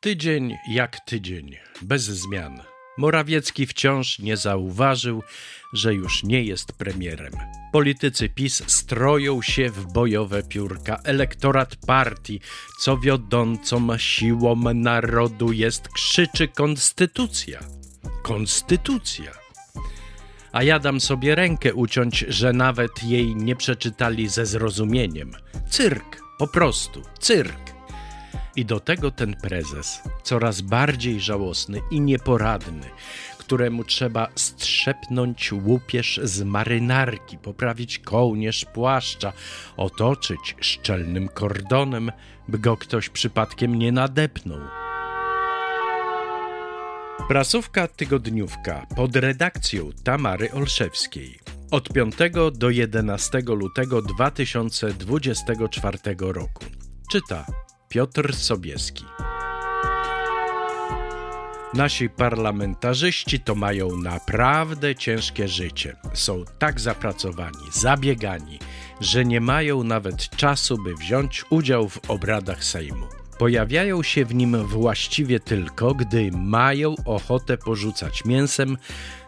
Tydzień jak tydzień, bez zmian. Morawiecki wciąż nie zauważył, że już nie jest premierem. Politycy PiS stroją się w bojowe piórka. Elektorat partii, co wiodącą siłą narodu jest, krzyczy konstytucja. Konstytucja. A ja dam sobie rękę uciąć, że nawet jej nie przeczytali ze zrozumieniem. Cyrk, po prostu, cyrk. I do tego ten prezes, coraz bardziej żałosny i nieporadny, któremu trzeba strzepnąć łupież z marynarki, poprawić kołnierz płaszcza, otoczyć szczelnym kordonem, by go ktoś przypadkiem nie nadepnął. Prasówka tygodniówka pod redakcją Tamary Olszewskiej od 5 do 11 lutego 2024 roku. Czyta Piotr Sobieski. Nasi parlamentarzyści to mają naprawdę ciężkie życie. Są tak zapracowani, zabiegani, że nie mają nawet czasu, by wziąć udział w obradach Sejmu. Pojawiają się w nim właściwie tylko, gdy mają ochotę porzucać mięsem,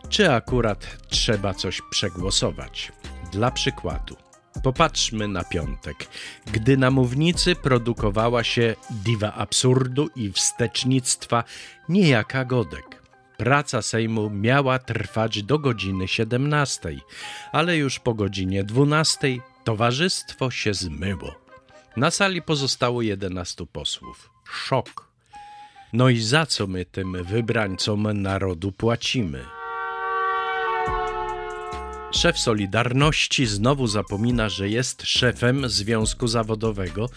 czy akurat trzeba coś przegłosować. Dla przykładu. Popatrzmy na piątek, gdy na mównicy produkowała się diwa absurdu i wstecznictwa niejaka Godek. Praca Sejmu miała trwać do godziny 17, ale już po godzinie 12 towarzystwo się zmyło. Na sali pozostało 11 posłów. Szok. No i za co my tym wybrańcom narodu płacimy? Szef Solidarności znowu zapomina, że jest szefem związku zawodowego,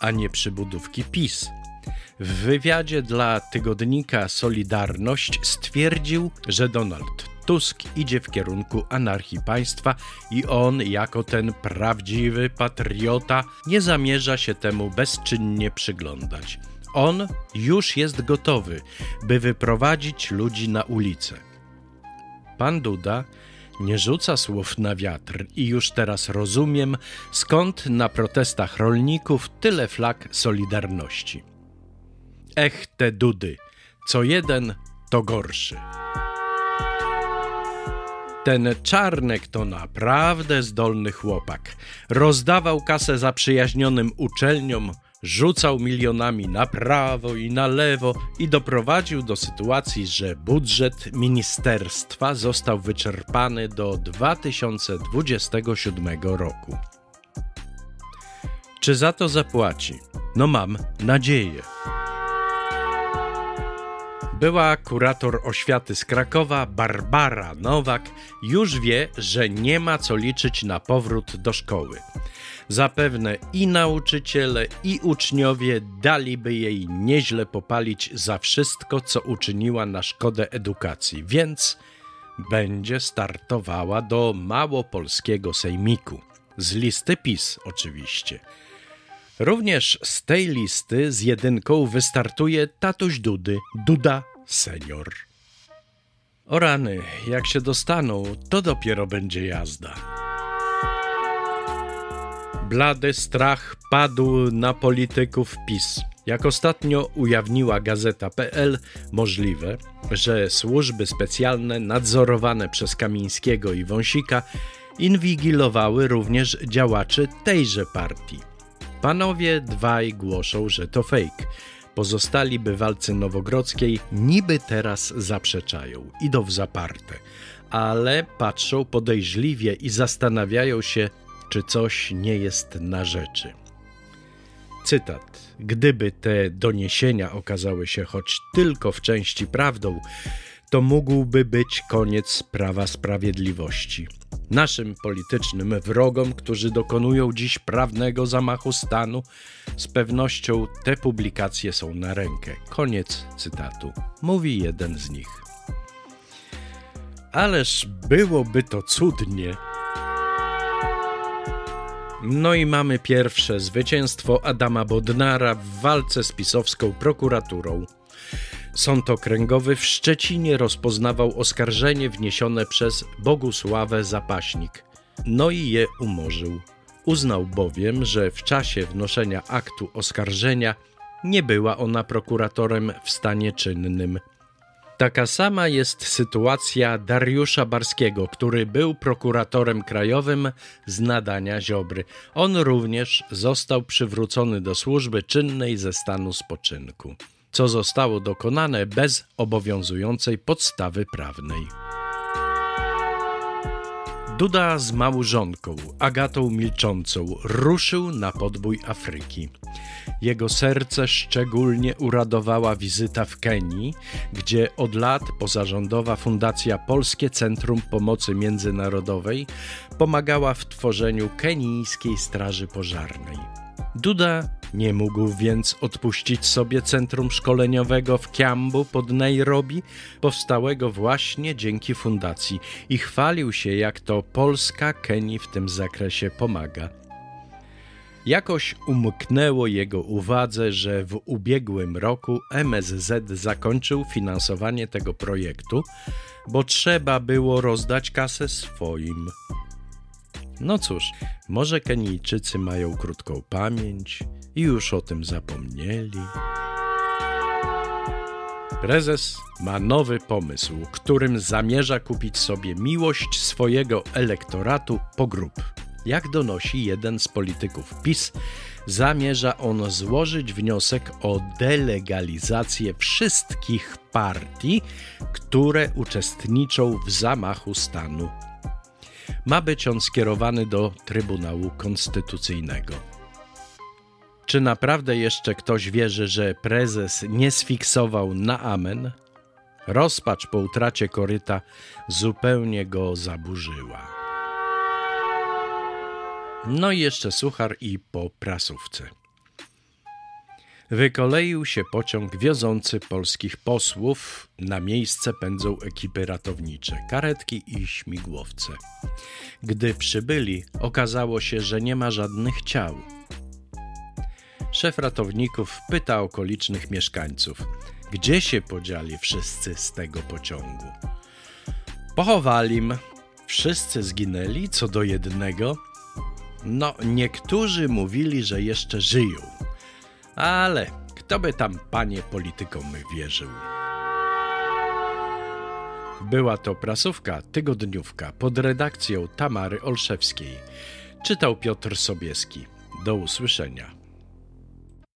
a nie przybudówki PiS. W wywiadzie dla tygodnika Solidarność stwierdził, że Donald Tusk idzie w kierunku anarchii państwa i on, jako ten prawdziwy patriota, nie zamierza się temu bezczynnie przyglądać. On już jest gotowy, by wyprowadzić ludzi na ulicę. Pan Duda nie rzuca słów na wiatr i już teraz rozumiem, skąd na protestach rolników tyle flag Solidarności. Ech, te dudy, co jeden, to gorszy. Ten Czarnek to naprawdę zdolny chłopak. Rozdawał kasę zaprzyjaźnionym uczelniom, rzucał milionami na prawo i na lewo i doprowadził do sytuacji, że budżet ministerstwa został wyczerpany do 2027 roku. Czy za to zapłaci? No mam nadzieję. Była kurator oświaty z Krakowa, Barbara Nowak, już wie, że nie ma co liczyć na powrót do szkoły. Zapewne i nauczyciele, i uczniowie daliby jej nieźle popalić za wszystko, co uczyniła na szkodę edukacji, więc będzie startowała do małopolskiego sejmiku. Z listy PiS oczywiście. Również z tej listy z jedynką wystartuje tatuś Dudy, Duda senior. O rany, jak się dostaną, to dopiero będzie jazda. Blady strach padł na polityków PiS. Jak ostatnio ujawniła Gazeta.pl, możliwe, że służby specjalne nadzorowane przez Kamińskiego i Wąsika inwigilowały również działaczy tejże partii. Panowie dwaj głoszą, że to fake. Pozostali bywalcy Nowogrodzkiej niby teraz zaprzeczają, idą w zaparte, ale patrzą podejrzliwie i zastanawiają się, czy coś nie jest na rzeczy. Cytat. Gdyby te doniesienia okazały się choć tylko w części prawdą, to mógłby być koniec prawa sprawiedliwości. Naszym politycznym wrogom, którzy dokonują dziś prawnego zamachu stanu, z pewnością te publikacje są na rękę. Koniec cytatu. Mówi jeden z nich. Ależ byłoby to cudnie, no i mamy pierwsze zwycięstwo Adama Bodnara w walce z pisowską prokuraturą. Sąd Okręgowy w Szczecinie rozpoznawał oskarżenie wniesione przez Bogusławę Zapaśnik. No i je umorzył. Uznał bowiem, że w czasie wnoszenia aktu oskarżenia nie była ona prokuratorem w stanie czynnym. Taka sama jest sytuacja Dariusza Barskiego, który był prokuratorem krajowym z nadania Ziobry. On również został przywrócony do służby czynnej ze stanu spoczynku, co zostało dokonane bez obowiązującej podstawy prawnej. Duda z małżonką, Agatą Milczącą, ruszył na podbój Afryki. Jego serce szczególnie uradowała wizyta w Kenii, gdzie od lat pozarządowa Fundacja Polskie Centrum Pomocy Międzynarodowej pomagała w tworzeniu kenijskiej Straży Pożarnej. Duda nie mógł więc odpuścić sobie centrum szkoleniowego w Kiambu pod Nairobi, powstałego właśnie dzięki fundacji i chwalił się, jak to Polska Kenii w tym zakresie pomaga. Jakoś umknęło jego uwadze, że w ubiegłym roku MSZ zakończył finansowanie tego projektu, bo trzeba było rozdać kasę swoim. No cóż, może Kenijczycy mają krótką pamięć i już o tym zapomnieli. Prezes ma nowy pomysł, którym zamierza kupić sobie miłość swojego elektoratu po grup. Jak donosi jeden z polityków PiS, zamierza on złożyć wniosek o delegalizację wszystkich partii, które uczestniczą w zamachu stanu. Ma być on skierowany do Trybunału Konstytucyjnego. Czy naprawdę jeszcze ktoś wierzy, że prezes nie sfiksował na amen? Rozpacz po utracie koryta zupełnie go zaburzyła. No i jeszcze suchar i po prasówce. Wykoleił się pociąg wiozący polskich posłów. Na miejsce pędzą ekipy ratownicze, karetki i śmigłowce. Gdy przybyli, okazało się, że nie ma żadnych ciał. Szef ratowników pyta okolicznych mieszkańców, gdzie się podzieli wszyscy z tego pociągu. Pochowali Wszyscy zginęli co do jednego – no, niektórzy mówili, że jeszcze żyją, ale kto by tam, panie, politykom wierzył? Była to prasówka tygodniówka pod redakcją Tamary Olszewskiej. Czytał Piotr Sobieski. Do usłyszenia.